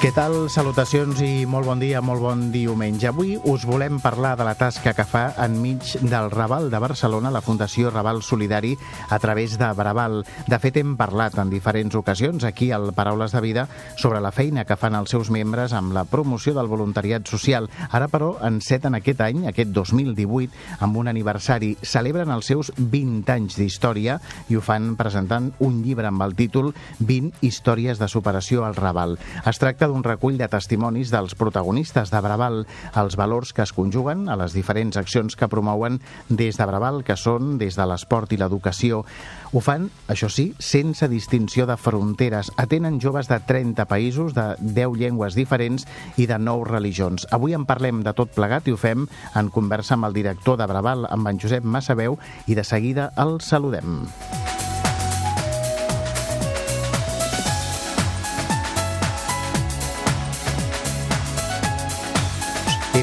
Què tal? Salutacions i molt bon dia, molt bon diumenge. Avui us volem parlar de la tasca que fa enmig del Raval de Barcelona la Fundació Raval Solidari a través de Braval. De fet, hem parlat en diferents ocasions aquí al Paraules de Vida sobre la feina que fan els seus membres amb la promoció del voluntariat social. Ara, però, enceten aquest any, aquest 2018, amb un aniversari. Celebren els seus 20 anys d'història i ho fan presentant un llibre amb el títol 20 històries de superació al Raval. Es tracta d'un recull de testimonis dels protagonistes de Braval, els valors que es conjuguen a les diferents accions que promouen des de Braval, que són des de l'esport i l'educació. Ho fan, això sí, sense distinció de fronteres. Atenen joves de 30 països, de 10 llengües diferents i de 9 religions. Avui en parlem de tot plegat i ho fem en conversa amb el director de Braval, amb en Josep Massaveu, i de seguida el saludem.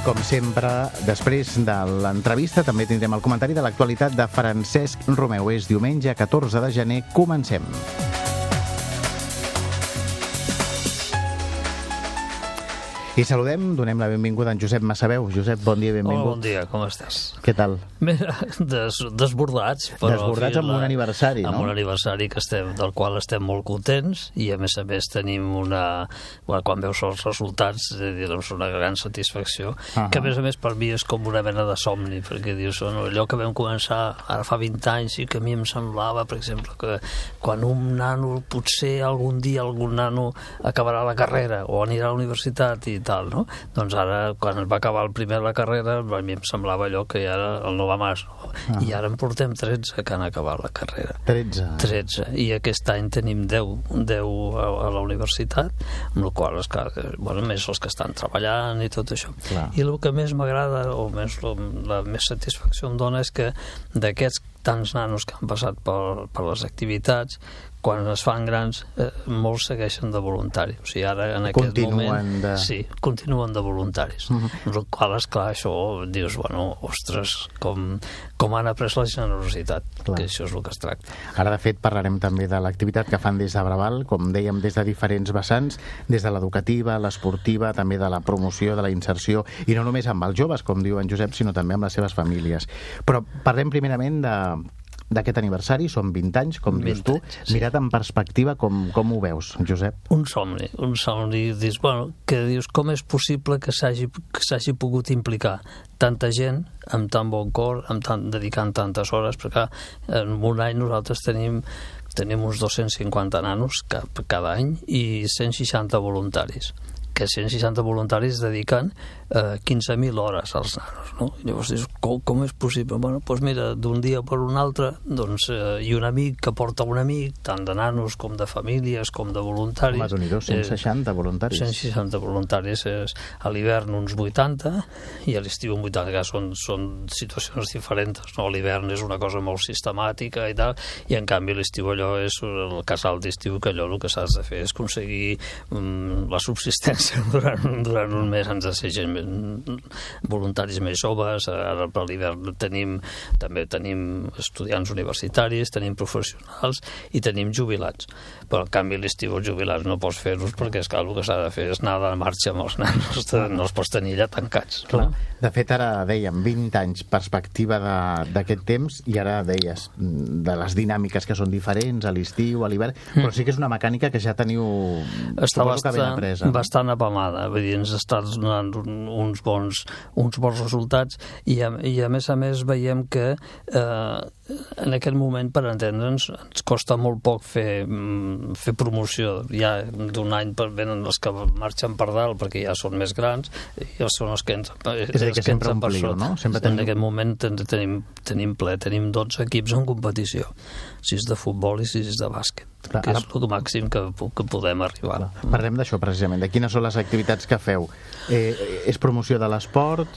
Com sempre, després de l'entrevista també tindrem el comentari de l'actualitat de Francesc Romeu. És diumenge 14 de gener. Comencem. I saludem, donem la benvinguda a en Josep Massaveu. Josep, bon dia benvingut. Hola, bon dia, com estàs? Què tal? Des, desbordats. Però, Desbordats amb un aniversari, amb no? Amb un aniversari que estem, del qual estem molt contents i a més a més tenim una... Bueno, quan veus els resultats, eh, doncs una gran satisfacció, uh -huh. que a més a més per mi és com una mena de somni, perquè dius, bueno, allò que vam començar ara fa 20 anys i que a mi em semblava, per exemple, que quan un nano, potser algun dia algun nano acabarà la carrera o anirà a la universitat i tal, no? Doncs ara, quan va acabar el primer la carrera, a mi em semblava allò que ja era el no va més, no? Ah. I ara en portem 13 que han acabat la carrera. 13. 13. I aquest any tenim 10, 10 a, a la universitat, amb la qual és clar, bueno, més els que estan treballant i tot això. Clar. I el que més m'agrada, o més, la, la més satisfacció em dona és que d'aquests tants nanos que han passat per, per les activitats, quan es fan grans, eh, molts segueixen de voluntari. O sigui, ara en aquest Continuen moment... de- Sí, continuen de voluntaris. Mm -hmm. El qual, esclar, això dius, bueno, ostres, com, com han après la generositat, Clar. que això és el que es tracta. Ara, de fet, parlarem també de l'activitat que fan des de Braval, com dèiem, des de diferents vessants, des de l'educativa, l'esportiva, també de la promoció, de la inserció, i no només amb els joves, com diu en Josep, sinó també amb les seves famílies. Però parlem primerament de d'aquest aniversari, són 20 anys, com dius 20 tu. anys, sí. Mirat en perspectiva, com, com ho veus, Josep? un somni, un somni, dius, bueno, que dius com és possible que s'hagi que s'hagi pogut implicar tanta gent amb tan bon cor, amb tant, dedicant tantes hores, perquè en un any nosaltres tenim tenim uns 250 nanos cap, cada any i 160 voluntaris que 160 voluntaris dediquen eh, 15.000 hores als nanos, no? I llavors dius, com, com és possible? Bueno, doncs mira, d'un dia per un altre, doncs, eh, i un amic que porta un amic, tant de nanos com de famílies, com de voluntaris. Home, déu nhi 160 voluntaris. 160 voluntaris és a l'hivern uns 80 i a l'estiu un 80, que són, són situacions diferents. No? A l'hivern és una cosa molt sistemàtica i tal, i en canvi l'estiu allò és el casal d'estiu que allò el que s'has de fer és aconseguir mm, la subsistència durant, durant un mes gent més, voluntaris més joves, ara per l'hivern tenim també tenim estudiants universitaris, tenim professionals i tenim jubilats. Però en canvi l'estiu els jubilats no pots fer-los perquè és clar, el que s'ha de fer és anar de marxa amb els nanos, no els pots tenir allà tancats. Clar. No? De fet, ara dèiem 20 anys perspectiva d'aquest temps i ara deies mm, de les dinàmiques que són diferents a l'estiu, a l'hivern, però sí que és una mecànica que ja teniu està suposo que ben bastant, apresa. Bastant apamada, vull dir, ens està donant un, uns, bons, uns bons resultats i a, i a més a més veiem que eh, en aquest moment, per entendre'ns, ens costa molt poc fer, mm, fer promoció. Ja d'un any per venen els que marxen per dalt perquè ja són més grans i els són els que ens, És dir, que sempre sota. no? Sempre En teniu- aquest moment ten, tenim, tenim ple, tenim 12 equips en competició, 6 de futbol i 6 de bàsquet, Clar, que ara- és el màxim que, que podem arribar. Parlem d'això precisament, de quines són les activitats que feu. Eh, és promoció de l'esport?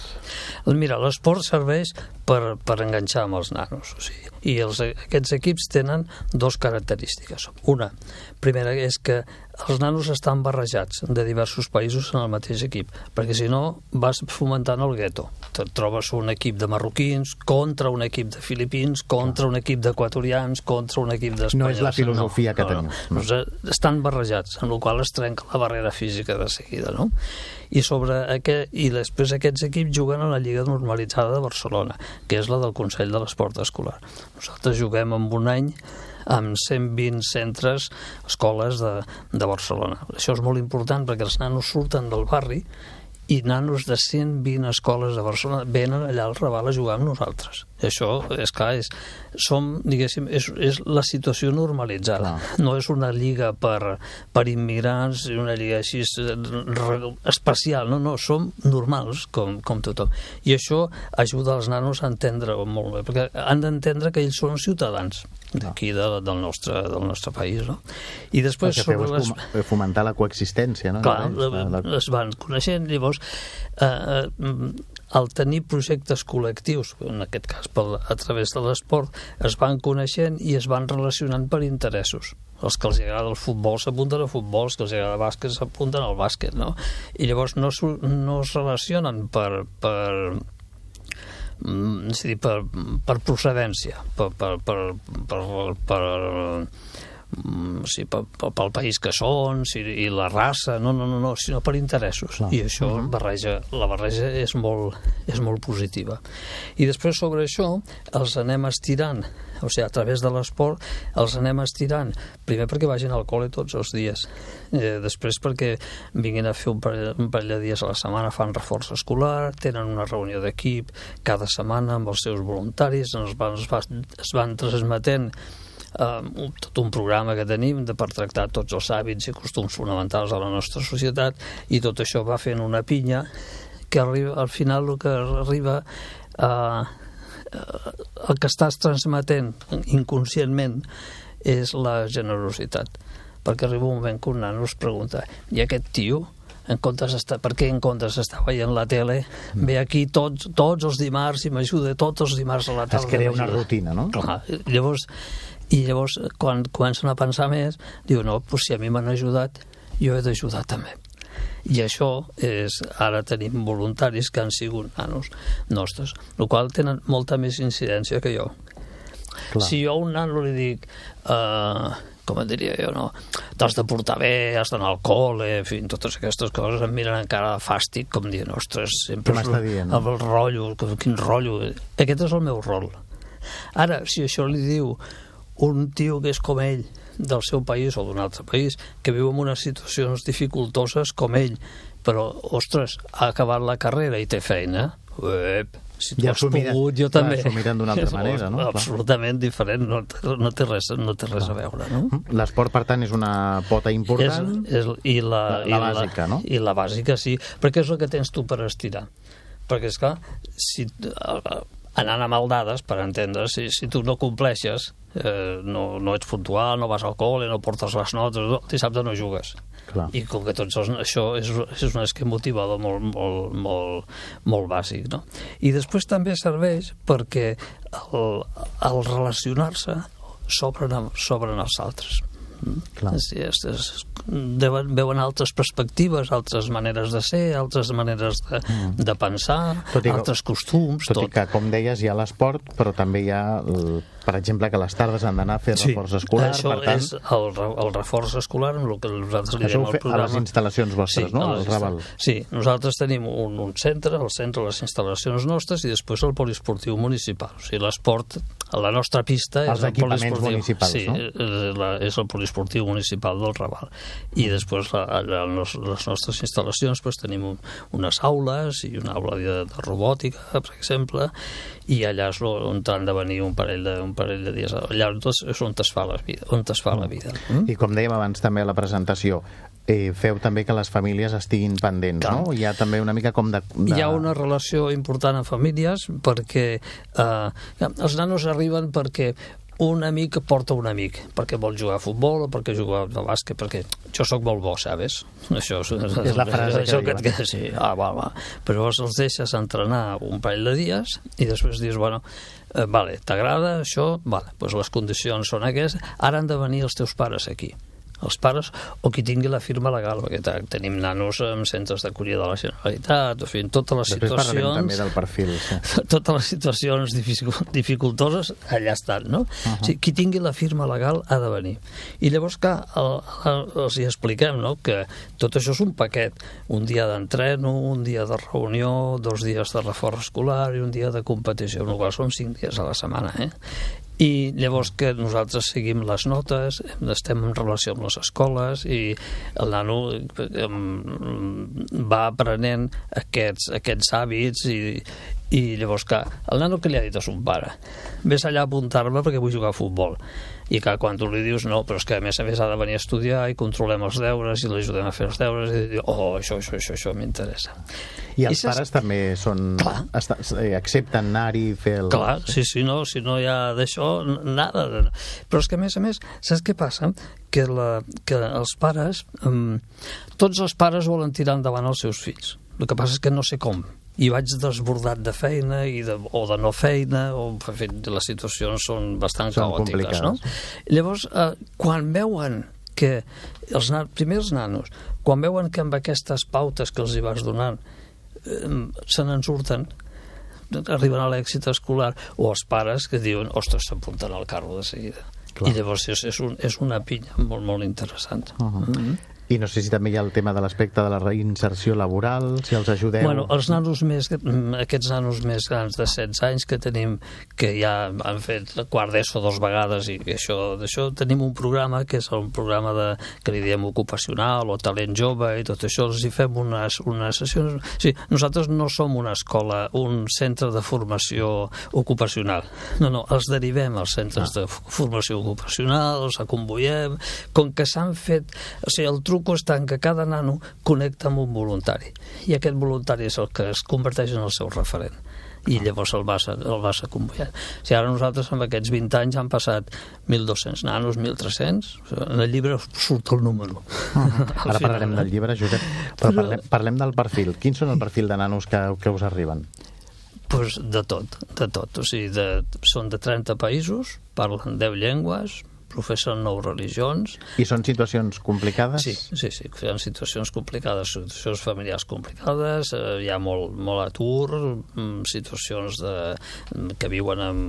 Mira, l'esport serveix per, per enganxar amb els nanos. O sigui, I els, aquests equips tenen dos característiques. Una, primera és que els nanos estan barrejats de diversos països en el mateix equip, perquè si no vas fomentant el gueto. Te trobes un equip de marroquins contra un equip de filipins, contra un equip d'equatorians, contra un equip d'espanyols. No és la filosofia no, que no, tenim. No. no. Estan barrejats, en el qual es trenca la barrera física de seguida, no? I, sobre aquest, i després aquests equips juguen a la Lliga Normalitzada de Barcelona, que és la del Consell de l'Esport Escolar. Nosaltres juguem amb un any amb 120 centres, escoles de, de Barcelona. Això és molt important perquè els nanos surten del barri i nanos de 120 escoles de Barcelona venen allà al Raval a jugar amb nosaltres. I això, és clar, és, som, diguéssim, és, és la situació normalitzada. Clar. No és una lliga per, per immigrants, una lliga així re- especial, no, no, som normals com, com tothom. I això ajuda els nanos a entendre molt bé, perquè han d'entendre que ells són ciutadans d'aquí de, del, nostre, del nostre país, no? I El després que feu sobre les... com- fomentar la coexistència, no? Clar, la- la- es van coneixent, llavors, eh, eh, al tenir projectes col·lectius, en aquest cas pel, a través de l'esport, es van coneixent i es van relacionant per interessos. Els que els agrada el futbol s'apunten al futbol, els que els agrada el bàsquet s'apunten al bàsquet, no? I llavors no, no es relacionen per, per, és a dir, per, per procedència, per, per, per, per, per, mm, sí, per, per, pel país que són si, i la raça, no, no, no, no sinó per interessos, Clar. i això barreja, la barreja és molt, és molt positiva. I després sobre això els anem estirant, o sigui, a través de l'esport els anem estirant, primer perquè vagin al col·le tots els dies, eh, després perquè vinguin a fer un parell, un parell de dies a la setmana, fan reforç escolar, tenen una reunió d'equip cada setmana amb els seus voluntaris, es van, es van, es van transmetent eh, tot un programa que tenim de, per tractar tots els hàbits i costums fonamentals de la nostra societat i tot això va fent una pinya que arriba, al final el que arriba a eh, el que estàs transmetent inconscientment és la generositat perquè arriba un moment que un nano es pregunta i aquest tio en comptes d'estar, per què en comptes d'estar veient la tele ve aquí tots, tots els dimarts i m'ajuda tots els dimarts a la tarda Es crea una m'ajuda?" rutina, no? Clar, llavors, i llavors quan comencen a pensar més diu, no, doncs si a mi m'han ajudat jo he d'ajudar també i això és, ara tenim voluntaris que han sigut nanos nostres, el qual tenen molta més incidència que jo Clar. si jo a un nano li dic uh, com et diria jo, no? T'has de portar bé, has d'anar al col·le, en fi, totes aquestes coses em miren encara de fàstic, com dient, ostres, sempre és dient, el, el rotllo, quin rotllo. Aquest és el meu rol. Ara, si això li diu un tio que és com ell, del seu país o d'un altre país, que viu en unes situacions dificultoses com ell, però, ostres, ha acabat la carrera i té feina, ep, si tu Ja has mira- pogut, jo clar, també. s'ho miren d'una altra manera, no? Clar. Absolutament diferent, no, no, té res, no té res a veure, no? L'esport, per tant, és una pota important. És, és, i la, La- la i bàsica, no? I la bàsica, sí, perquè és el que tens tu per estirar. Perquè, és clar, si, eh, anant a maldades, per entendre, si, si tu no compleixes, eh, no, no ets puntual, no vas al col·le, no portes les notes, no, dissabte no jugues. Clar. I com que tots els, això és, és un esquema motivador molt, molt, molt, molt bàsic, no? I després també serveix perquè el, el relacionar-se s'obren, s'obren als altres. Clar. Sí, és, és, deuen, veuen altres perspectives, altres maneres de ser, altres maneres de, de pensar, Mm. Tot i que- altres costums, Tot, tot. i que, com deies, hi ha l'esport, però també hi ha, el, per exemple, que les tardes han d'anar a fer reforç escolar. Això per tant, és el, el reforç escolar, el que nosaltres li diem al fe- a programa. les instal·lacions vostres, no? a Al les Raval. Sí, nosaltres tenim un, un centre, el centre, les instal·lacions nostres, i després el poliesportiu municipal. O sigui, l'esport, la nostra pista Els és el equipaments poliesportiu. municipals, sí, no? és, la, és el poliesportiu municipal del Raval. I després la, la, les, nostres instal·lacions doncs, tenim un, unes aules i una aula de, de robòtica, per exemple, i allà és on han de venir un parell de, un parell de dies. Allà doncs, és on es fa la vida. On es fa la vida. Mm? I com dèiem abans també a la presentació, eh, feu també que les famílies estiguin pendents, Clar. no? Hi ha també una mica com de... de... Hi ha una relació important amb famílies perquè eh, els nanos arriben perquè un amic porta un amic perquè vol jugar a futbol o perquè jugar a bàsquet, perquè jo sóc molt bo, sabes? Això és, és la frase això que, que, que sí, ah, va, va. Però llavors els deixes entrenar un parell de dies i després dius, bueno, eh, vale, t'agrada això? Vale, doncs les condicions són aquestes, ara han de venir els teus pares aquí els pares o qui tingui la firma legal, perquè tenim nanos en centres d'acollida de la Generalitat, o fi, totes les Després situacions... també del perfil. Sí. Totes les situacions dificultoses allà estan, no? Uh -huh. o sigui, qui tingui la firma legal ha de venir. I llavors, clar, el, el, els hi expliquem, no?, que tot això és un paquet. Un dia d'entreno, un dia de reunió, dos dies de reforç escolar i un dia de competició, el qual són cinc dies a la setmana, eh? I llavors que nosaltres seguim les notes, estem en relació amb les escoles i el nano va aprenent aquests, aquests hàbits i, i llavors, clar, el nano que li ha dit a son pare? Ves allà a apuntar-me perquè vull jugar a futbol i que quan tu li dius no, però és que a més a més ha de venir a estudiar i controlem els deures i l'ajudem a fer els deures i diu, oh, això, això, això, això m'interessa. I els I pares també són, està, eh, accepten anar-hi i fer el... Clar, sí, sí, no, si no hi ha d'això, nada. Però és que a més a més, saps què passa? Que, la, que els pares, um, tots els pares volen tirar endavant els seus fills. El que passa és que no sé com i vaig desbordat de feina i de, o de no feina o en fi, les situacions són bastant són caòtiques no? llavors eh, quan veuen que els nan primers nanos quan veuen que amb aquestes pautes que els hi vas donant eh, se n'en surten arriben a l'èxit escolar o els pares que diuen ostres, s'apunten al carro de seguida Clar. i llavors és, és, un, és una pinya molt, molt interessant uh -huh. mm -hmm. I no sé si també hi ha el tema de l'aspecte de la reinserció laboral, si els ajudeu... Bueno, els nanos més, aquests nanos més grans de 16 anys que tenim, que ja han fet quart d'ESO dos vegades i això, d'això tenim un programa que és un programa de, que li diem ocupacional o talent jove i tot això, els hi fem unes, unes sessions... Sí, nosaltres no som una escola, un centre de formació ocupacional. No, no, els derivem als centres ah. de formació ocupacional, els acomboiem, com que s'han fet... O sigui, el truc està en que cada nano connecta amb un voluntari i aquest voluntari és el que es converteix en el seu referent i ah. llavors el vas, el vas acompanyant. O sigui, ara nosaltres amb aquests 20 anys han passat 1.200 nanos, 1.300, en el llibre surt el número. Uh -huh. Ara final, parlarem del llibre, Josep, però, però parlem, parlem del perfil. Quins són el perfil de nanos que, que us arriben? Pues de tot, de tot. O sigui, de, són de 30 països, parlen 10 llengües, professen nou religions. I són situacions complicades? Sí, sí, sí, són situacions complicades, situacions familiars complicades, eh, hi ha molt, molt atur, mm, situacions de, que viuen en,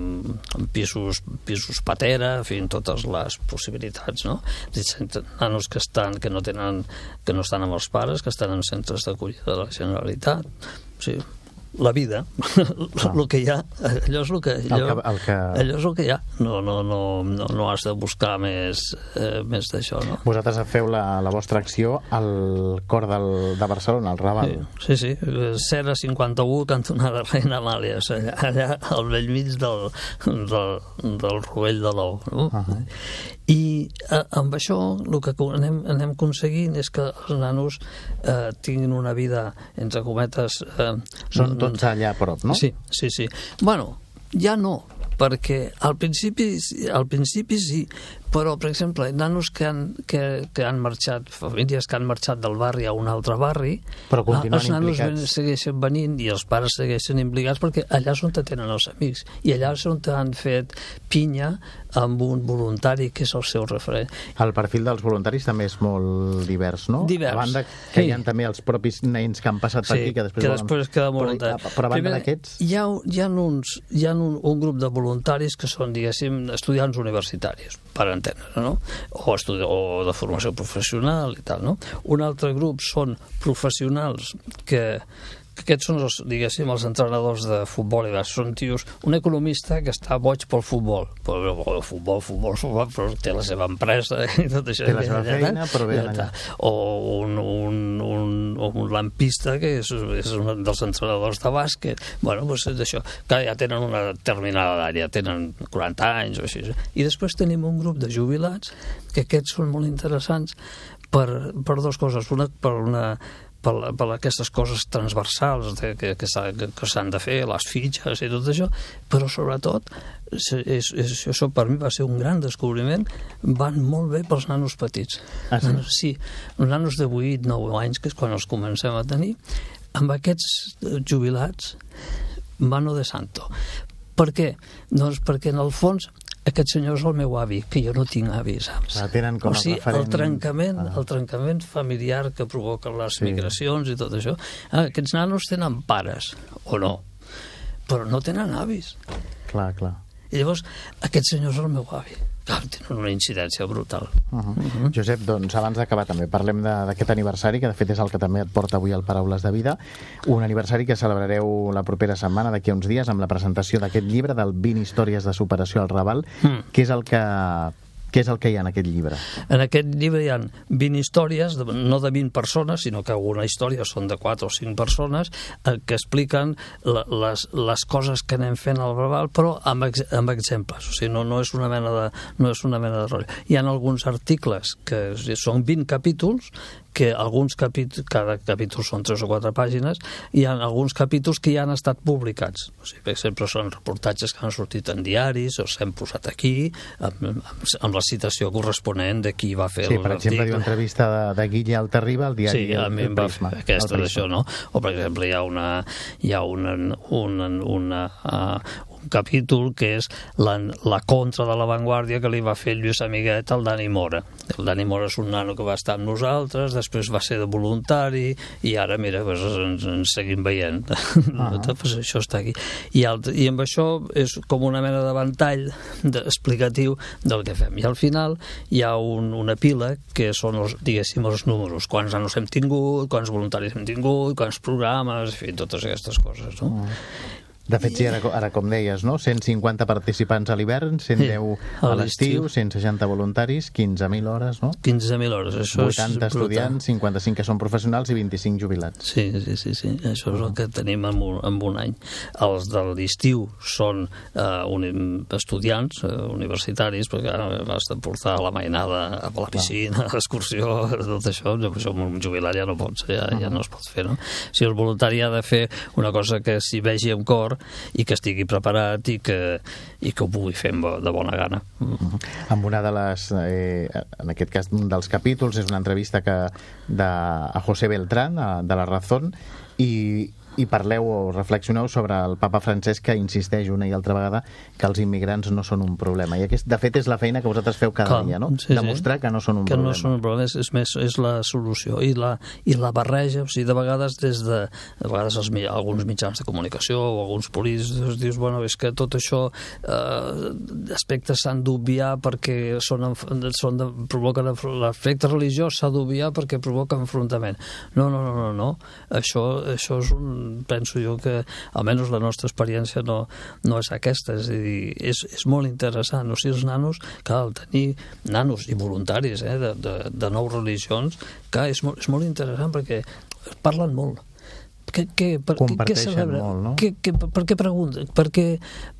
en pisos, pisos patera, en fi, totes les possibilitats, no? Nanos que estan, que no tenen, que no estan amb els pares, que estan en centres d'acollida de la Generalitat, sí, la vida, ah. el que hi ha, allò és el que, allò, el que, el que... allò és el que hi ha, no, no, no, no, no has de buscar més, eh, més d'això, no? Vosaltres feu la, la vostra acció al cor del, de Barcelona, al Raval. Sí, sí, sí. Serra 51, cantonada Reina Amàlia, allà, allà al vell mig del, del, del rovell de l'ou, no? Uh -huh. I eh, amb això el que anem, anem aconseguint és que els nanos eh, tinguin una vida, entre cometes... Eh, Són tots allà a prop, no? Sí, sí, sí. Bueno, ja no, perquè al principi, al principi sí, però, per exemple, nanos que han, que, que han marxat, famílies que han marxat del barri a un altre barri, però continuen els nanos implicats. segueixen venint i els pares segueixen implicats perquè allà és on tenen els amics i allà és on han fet pinya amb un voluntari que és el seu referent. El perfil dels voluntaris també és molt divers, no? Divers. A banda que sí. hi ha també els propis nens que han passat sí, per aquí, que després, que després volen... queda voluntari. Però, però a banda d'aquests... Hi ha, hi ha, uns, hi ha un, un grup de voluntaris que són, diguéssim, estudiants universitaris, per entendre, no? O, estudi o de formació professional i tal, no? Un altre grup són professionals que aquests són els, diguéssim, els entrenadors de futbol i són tios, un economista que està boig pel futbol. Però, futbol, futbol, futbol però té la seva empresa i tot això. Té la seva feina, però ve allà o un, un, un, un lampista que és, és un dels entrenadors de bàsquet. Bueno, doncs és això, que ja tenen una determinada ja tenen 40 anys o així, i després tenim un grup de jubilats que aquests són molt interessants per, per dues coses, una per una per, per aquestes coses transversals de, que, que s'han que de fer, les fitxes i tot això, però sobretot és, és, és, això per mi va ser un gran descobriment, van molt bé pels nanos petits. Ah, sí? Nanos, sí, els nanos de 8, 9 anys, que és quan els comencem a tenir, amb aquests jubilats, mano de santo. Per què? Doncs perquè en el fons aquest senyor és el meu avi, que jo no tinc avi, saps? La tenen com o sigui, referent... el trencament, ah. el trencament familiar que provoquen les sí. migracions i tot això. Ah, aquests nanos tenen pares, o no, però no tenen avis. Clar, clar. I llavors, aquest senyor és el meu avi. Clar, tenen una incidència brutal. Uh -huh. Josep, doncs abans d'acabar també parlem de- d'aquest aniversari, que de fet és el que també et porta avui al Paraules de Vida, un aniversari que celebrareu la propera setmana, d'aquí uns dies, amb la presentació d'aquest llibre del 20 històries de superació al Raval, Mm. què és el que què és el que hi ha en aquest llibre? En aquest llibre hi ha 20 històries, no de 20 persones, sinó que alguna història són de 4 o 5 persones, eh, que expliquen les, les coses que anem fent al Raval, però amb, ex, amb exemples. O sigui, no, no, és una mena de, no és una mena de rotllo. Hi ha alguns articles que són 20 capítols, que alguns capítols, cada capítol són 3 o 4 pàgines, i hi ha alguns capítols que ja han estat publicats. O sigui, per exemple, són reportatges que han sortit en diaris o s'han posat aquí, amb, amb, amb la citació corresponent de qui va fer Sí, per exemple, diu l'article. entrevista de, de Guille Altarriba al diari Sí, a mi em va fer Prisma. aquesta El d'això, no? O, per exemple, hi ha, una, hi ha una, una, una, uh, un capítol que és la, la contra de l'avantguàrdia que li va fer Lluís Amiguet al Dani Mora. El Dani Mora és un nano que va estar amb nosaltres, després va ser de voluntari i ara, mira, pues, ens, ens seguim veient. Ah. pues això està aquí. I, el, I amb això és com una mena de ventall explicatiu del que fem. I al final hi ha un, una pila que són, els, diguéssim, els números. Quants nanos hem tingut, quants voluntaris hem tingut, quants programes, en fi, totes aquestes coses, no? De fet, sí, ara, ara com deies, no? 150 participants a l'hivern, 110 a a l'estiu, l'estiu. 160 voluntaris, 15.000 hores, no? 15.000 hores, això 80 és brutal. estudiants, 55 que són professionals i 25 jubilats. Sí, sí, sí, sí. això és el que tenim en un, en un any. Els de l'estiu són eh, uni, estudiants eh, universitaris, perquè ara has de portar la mainada a la piscina, a l'excursió, tot això, això amb un jubilat ja no pots, ja, ja no es pot fer, no? Si el voluntari ha de fer una cosa que s'hi vegi amb cor i que estigui preparat i que, i que ho pugui fer de bona gana. Mm. amb una de les, eh, en aquest cas dels capítols, és una entrevista que, de, a José Beltrán, a, de la Razón, i, i parleu o reflexioneu sobre el papa Francesc que insisteix una i altra vegada que els immigrants no són un problema. I aquest, de fet, és la feina que vosaltres feu cada Clar, dia, no? sí, sí. Demostrar que no són un que problema. no són un problema, és, és més, és la solució i la, i la barreja, o sigui, de vegades des de, de vegades els, alguns mitjans de comunicació o alguns polítics dius, bueno, és que tot això eh, aspectes s'han d'obviar perquè són, són de, provoquen l'aspecte religiós s'ha d'obviar perquè provoca enfrontament no, no, no, no, no. Això, això és un, penso jo que almenys la nostra experiència no, no és aquesta, és a dir, és, és molt interessant, o sigui, els nanos, cal tenir nanos i voluntaris eh, de, de, de nous religions, que és molt, és molt interessant perquè parlen molt. Què, què, per, Comparteixen celebra? molt, no? Què, què, per què pregunta? Per què,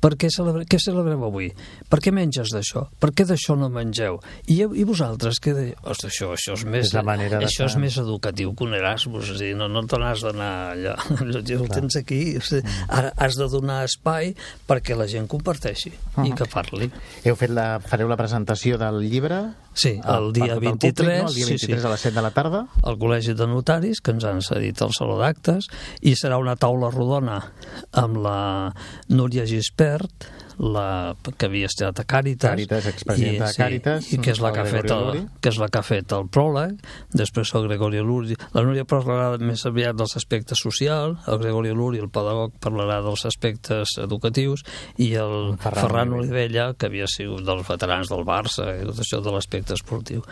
per què, celebre, què celebreu avui? Per què menges d'això? Per què d'això no mengeu? I, I vosaltres què deieu? Ostres, això, això és més, És la manera això és més educatiu que un Erasmus, és a dir, no, no te n'has d'anar allà, allò ho tens aquí, o sigui, ara has de donar espai perquè la gent comparteixi i que parli. Heu fet la, fareu la presentació del llibre? Sí, el per dia tot el 23, Públic, no? El dia sí, 23 sí. a les 7 de la tarda? al Col·legi de Notaris, que ens han cedit el Saló d'Actes, i serà una taula rodona amb la Núria Gispert, la, que havia estat a Càritas, Càritas, expresidenta de Càritas, i que és, la el que ha fet el, que és la que ha fet el pròleg, després el Gregorio Luri. La Núria parlarà més aviat dels aspectes socials, el Gregorio Luri, el pedagog, parlarà dels aspectes educatius, i el Ferran Ferran, Olivella. Que havia sigut dels veterans del Barça i tot això de l'aspecte esportiu.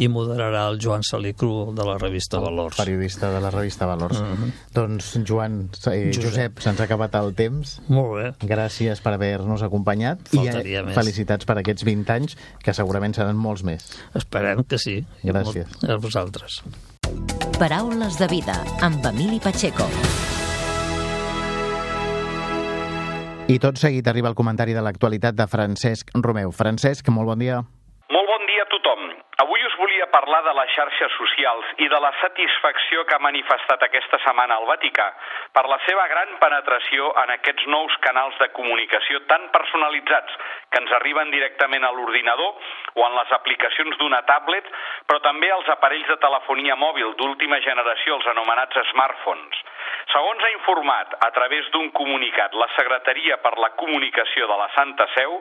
I moderarà el Joan Salicru de la revista Valors. periodista de la revista Valors. Mhm. Doncs, Joan, eh, Josep, Josep. se'ns ha acabat el temps. Molt bé. Gràcies per haver-nos acompanyat Faltaria i més. felicitats per aquests 20 anys, que segurament seran molts més. Esperem que sí. Gràcies. A vosaltres. Paraules de vida amb Emili Pacheco. I tot seguit arriba el comentari de l'actualitat de Francesc Romeu. Francesc, molt bon dia. Molt bon dia a tothom. Avui us volia parlar de les xarxes socials i de la satisfacció que ha manifestat aquesta setmana al Vaticà per la seva gran penetració en aquests nous canals de comunicació tan personalitzats que ens arriben directament a l'ordinador o en les aplicacions d'una tablet, però també als aparells de telefonia mòbil d'última generació, els anomenats smartphones. Segons ha informat a través d'un comunicat la Secretaria per la Comunicació de la Santa Seu,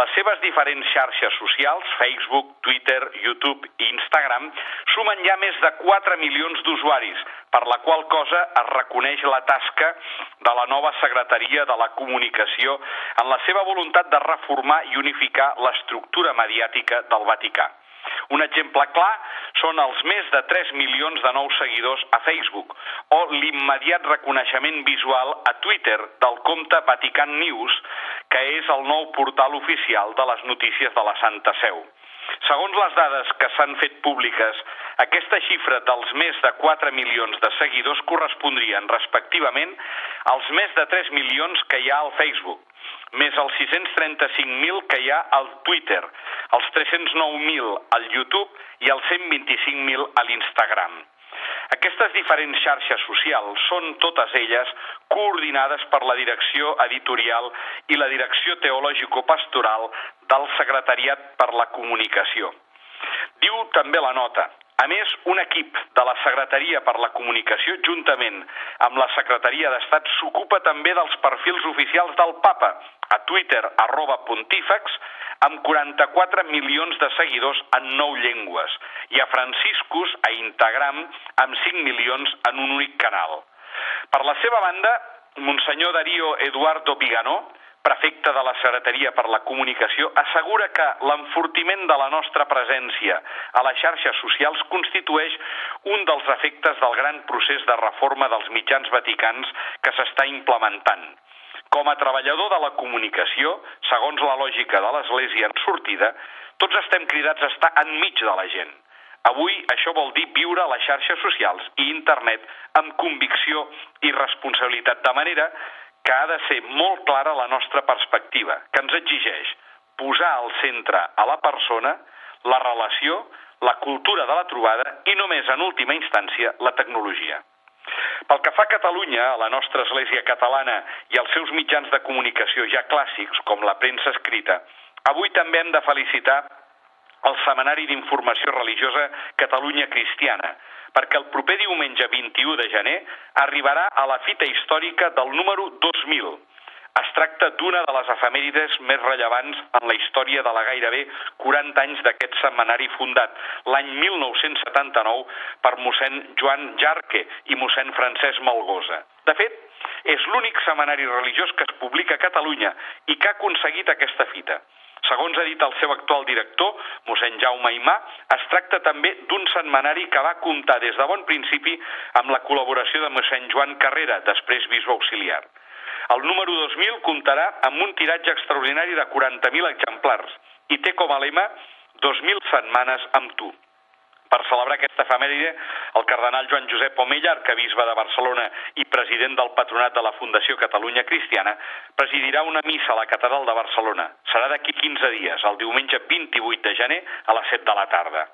les seves diferents xarxes socials, Facebook, Twitter, YouTube i Instagram, sumen ja més de 4 milions d'usuaris, per la qual cosa es reconeix la tasca de la nova Secretaria de la Comunicació en la seva voluntat de reformar i unificar l'estructura mediàtica del Vaticà. Un exemple clar són els més de 3 milions de nous seguidors a Facebook o l'immediat reconeixement visual a Twitter del compte Vatican News, que és el nou portal oficial de les notícies de la Santa Seu. Segons les dades que s'han fet públiques, aquesta xifra dels més de 4 milions de seguidors correspondrien respectivament als més de 3 milions que hi ha al Facebook, més els 635.000 que hi ha al Twitter, els 309.000 al YouTube i els 125.000 a l'Instagram. Aquestes diferents xarxes socials són totes elles coordinades per la direcció editorial i la direcció teològico-pastoral del Secretariat per la Comunicació. Diu també la nota, a més, un equip de la Secretaria per la Comunicació, juntament amb la Secretaria d'Estat, s'ocupa també dels perfils oficials del papa, a Twitter, arroba pontífex, amb 44 milions de seguidors en nou llengües, i a Franciscus, a Instagram, amb 5 milions en un únic canal. Per la seva banda, Monsenyor Darío Eduardo Viganó, prefecte de la Secretaria per la Comunicació, assegura que l'enfortiment de la nostra presència a les xarxes socials constitueix un dels efectes del gran procés de reforma dels mitjans vaticans que s'està implementant. Com a treballador de la comunicació, segons la lògica de l'Església en sortida, tots estem cridats a estar enmig de la gent. Avui això vol dir viure a les xarxes socials i internet amb convicció i responsabilitat, de manera que ha de ser molt clara la nostra perspectiva, que ens exigeix posar al centre a la persona, la relació, la cultura de la trobada i només en última instància la tecnologia. Pel que fa a Catalunya, a la nostra Església catalana i als seus mitjans de comunicació ja clàssics, com la premsa escrita, avui també hem de felicitar el Seminari d'Informació Religiosa Catalunya Cristiana, perquè el proper diumenge 21 de gener arribarà a la fita històrica del número 2000. Es tracta d'una de les efemèrides més rellevants en la història de la gairebé 40 anys d'aquest setmanari fundat, l'any 1979, per mossèn Joan Jarque i mossèn Francesc Malgosa. De fet, és l'únic setmanari religiós que es publica a Catalunya i que ha aconseguit aquesta fita. Segons ha dit el seu actual director, mossèn Jaume Imà, es tracta també d'un setmanari que va comptar des de bon principi amb la col·laboració de mossèn Joan Carrera, després bisbe auxiliar. El número 2000 comptarà amb un tiratge extraordinari de 40.000 exemplars i té com a lema 2.000 setmanes amb tu. Per celebrar aquesta efemèride, el cardenal Joan Josep Omella, arcabisbe de Barcelona i president del patronat de la Fundació Catalunya Cristiana, presidirà una missa a la Catedral de Barcelona. Serà d'aquí 15 dies, el diumenge 28 de gener a les 7 de la tarda.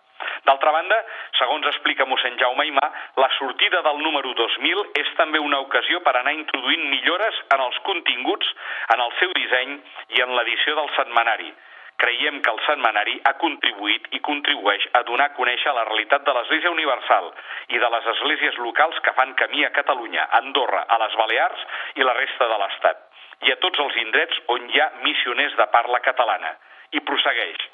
D'altra banda, segons explica mossèn Jaume Imà, la sortida del número 2000 és també una ocasió per anar introduint millores en els continguts, en el seu disseny i en l'edició del setmanari, creiem que el setmanari ha contribuït i contribueix a donar a conèixer la realitat de l'Església Universal i de les esglésies locals que fan camí a Catalunya, Andorra, a les Balears i la resta de l'Estat, i a tots els indrets on hi ha missioners de parla catalana. I prossegueix.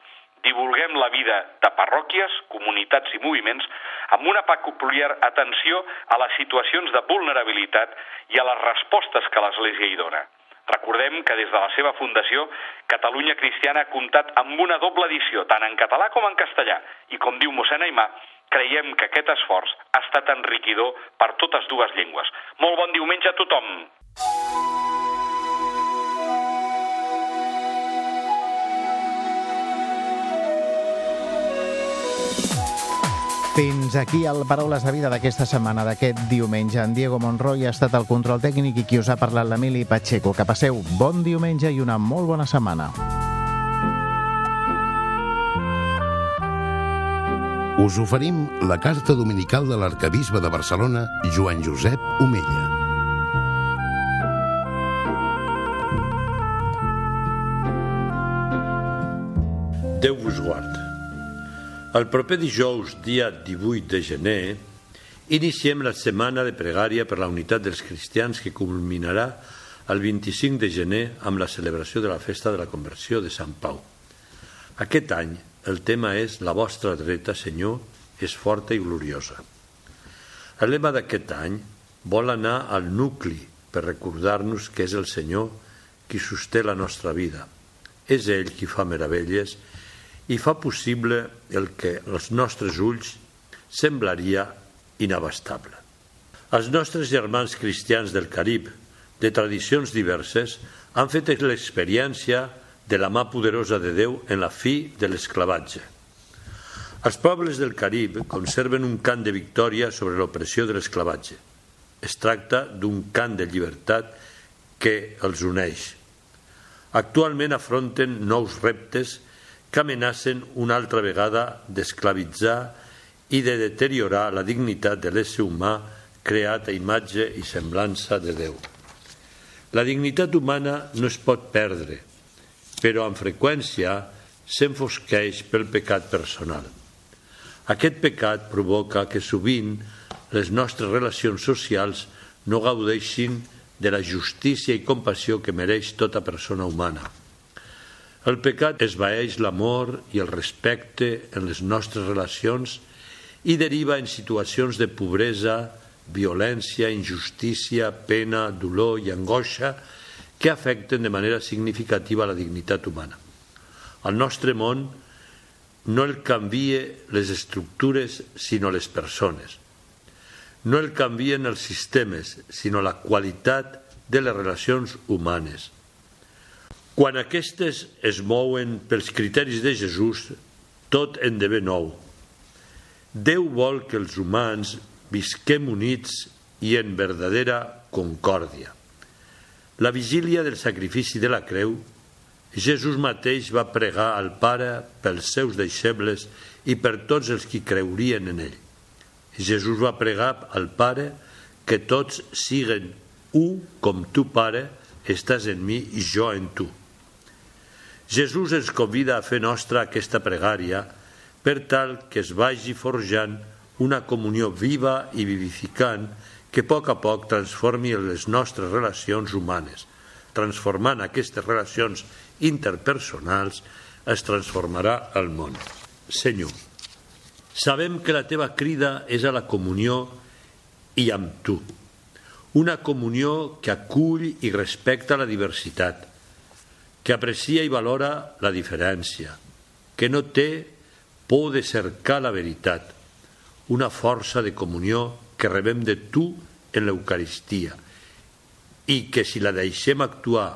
Divulguem la vida de parròquies, comunitats i moviments amb una peculiar atenció a les situacions de vulnerabilitat i a les respostes que l'Església hi dona. Recordem que des de la seva fundació, Catalunya Cristiana ha comptat amb una doble edició, tant en català com en castellà, i com diu mossèn Aimà, creiem que aquest esforç ha estat enriquidor per totes dues llengües. Molt bon diumenge a tothom! Fins aquí el Paraules de Vida d'aquesta setmana, d'aquest diumenge. En Diego Monroy ha estat el control tècnic i qui us ha parlat l'Emili Pacheco. Que passeu bon diumenge i una molt bona setmana. us oferim la carta dominical de l'arcabisbe de Barcelona, Joan Josep Omella. Déu vos guard. El proper dijous, dia 18 de gener, iniciem la setmana de pregària per la unitat dels cristians que culminarà el 25 de gener amb la celebració de la festa de la conversió de Sant Pau. Aquest any el tema és La vostra dreta, Senyor, és forta i gloriosa. El lema d'aquest any vol anar al nucli per recordar-nos que és el Senyor qui sosté la nostra vida. És ell qui fa meravelles i fa possible el que als nostres ulls semblaria inabastable. Els nostres germans cristians del Carib, de tradicions diverses, han fet l'experiència de la mà poderosa de Déu en la fi de l'esclavatge. Els pobles del Carib conserven un cant de victòria sobre l'opressió de l'esclavatge. Es tracta d'un cant de llibertat que els uneix. Actualment afronten nous reptes que amenacen una altra vegada d'esclavitzar i de deteriorar la dignitat de l'ésser humà creat a imatge i semblança de Déu. La dignitat humana no es pot perdre, però amb freqüència s'enfosqueix pel pecat personal. Aquest pecat provoca que sovint les nostres relacions socials no gaudeixin de la justícia i compassió que mereix tota persona humana. El pecat esvaeix l'amor i el respecte en les nostres relacions i deriva en situacions de pobresa, violència, injustícia, pena, dolor i angoixa que afecten de manera significativa la dignitat humana. Al nostre món no el canvia les estructures, sinó les persones. No el canvien els sistemes, sinó la qualitat de les relacions humanes. Quan aquestes es mouen pels criteris de Jesús, tot en deve nou. Déu vol que els humans visquem units i en verdadera concòrdia. La vigília del sacrifici de la creu, Jesús mateix va pregar al Pare pels seus deixebles i per tots els qui creurien en ell. Jesús va pregar al Pare que tots siguen un com tu, Pare, estàs en mi i jo en tu. Jesús ens convida a fer nostra aquesta pregària per tal que es vagi forjant una comunió viva i vivificant que a poc a poc transformi les nostres relacions humanes. Transformant aquestes relacions interpersonals es transformarà el món. Senyor, sabem que la teva crida és a la comunió i amb tu. Una comunió que acull i respecta la diversitat, que aprecia i valora la diferència, que no té por de cercar la veritat, una força de comunió que rebem de tu en l'Eucaristia i que si la deixem actuar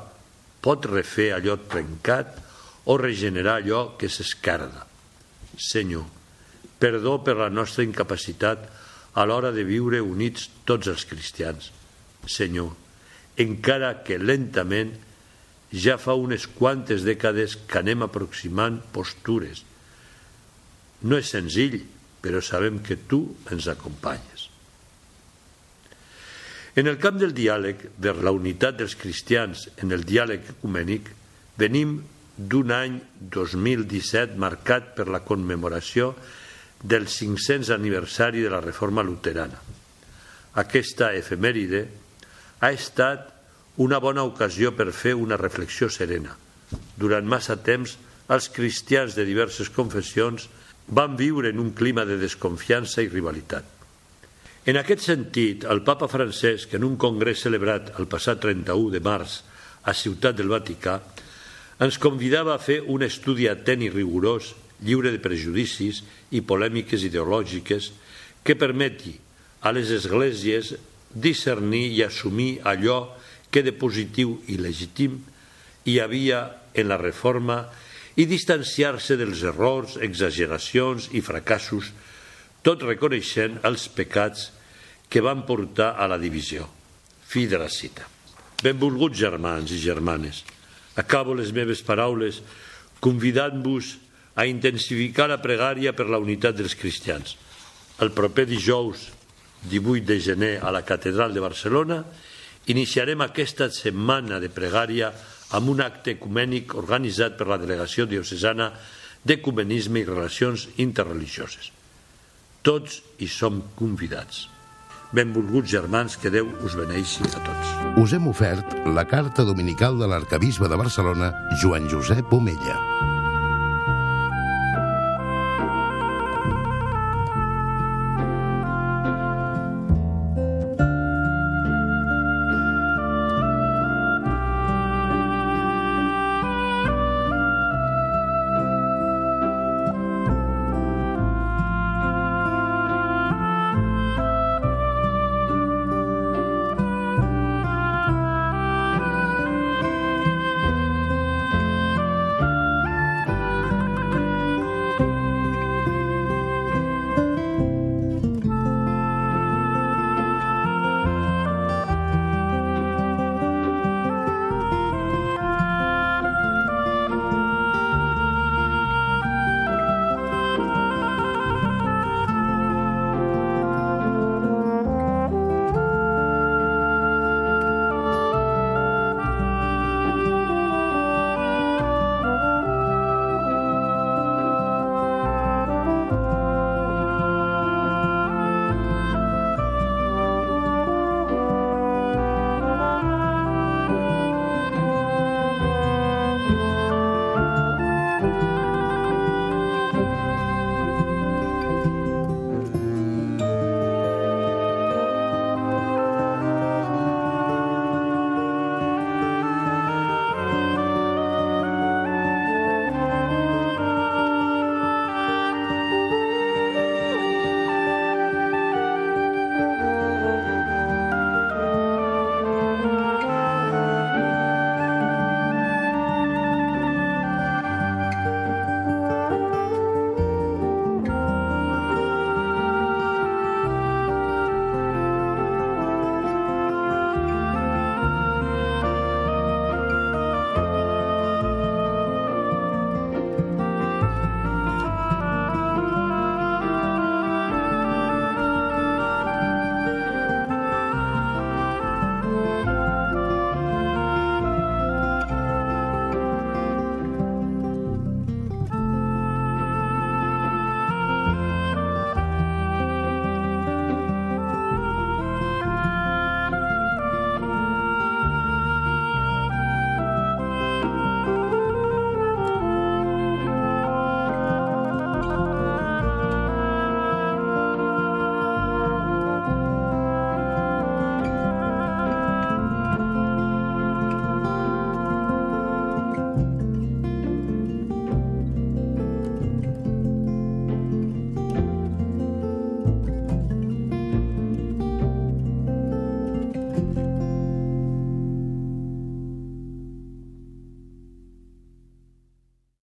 pot refer allò trencat o regenerar allò que s'escarda. Senyor, perdó per la nostra incapacitat a l'hora de viure units tots els cristians. Senyor, encara que lentament ja fa unes quantes dècades que anem aproximant postures. No és senzill, però sabem que tu ens acompanyes. En el camp del diàleg, per la unitat dels cristians en el diàleg ecumènic, venim d'un any 2017 marcat per la commemoració del 500 aniversari de la reforma luterana. Aquesta efemèride ha estat una bona ocasió per fer una reflexió serena. Durant massa temps, els cristians de diverses confessions van viure en un clima de desconfiança i rivalitat. En aquest sentit, el papa Francesc, en un congrés celebrat el passat 31 de març a Ciutat del Vaticà, ens convidava a fer un estudi atent i rigorós, lliure de prejudicis i polèmiques ideològiques, que permeti a les esglésies discernir i assumir allò que de positiu i legítim hi havia en la reforma i distanciar-se dels errors, exageracions i fracassos, tot reconeixent els pecats que van portar a la divisió. Fi de la cita. Benvolguts germans i germanes, acabo les meves paraules convidant-vos a intensificar la pregària per la unitat dels cristians. El proper dijous 18 de gener a la Catedral de Barcelona iniciarem aquesta setmana de pregària amb un acte ecumènic organitzat per la Delegació Diocesana d'Ecumenisme i Relacions Interreligioses. Tots hi som convidats. Benvolguts germans, que Déu us beneixi a tots. Us hem ofert la carta dominical de l'arcabisbe de Barcelona, Joan Josep Omella.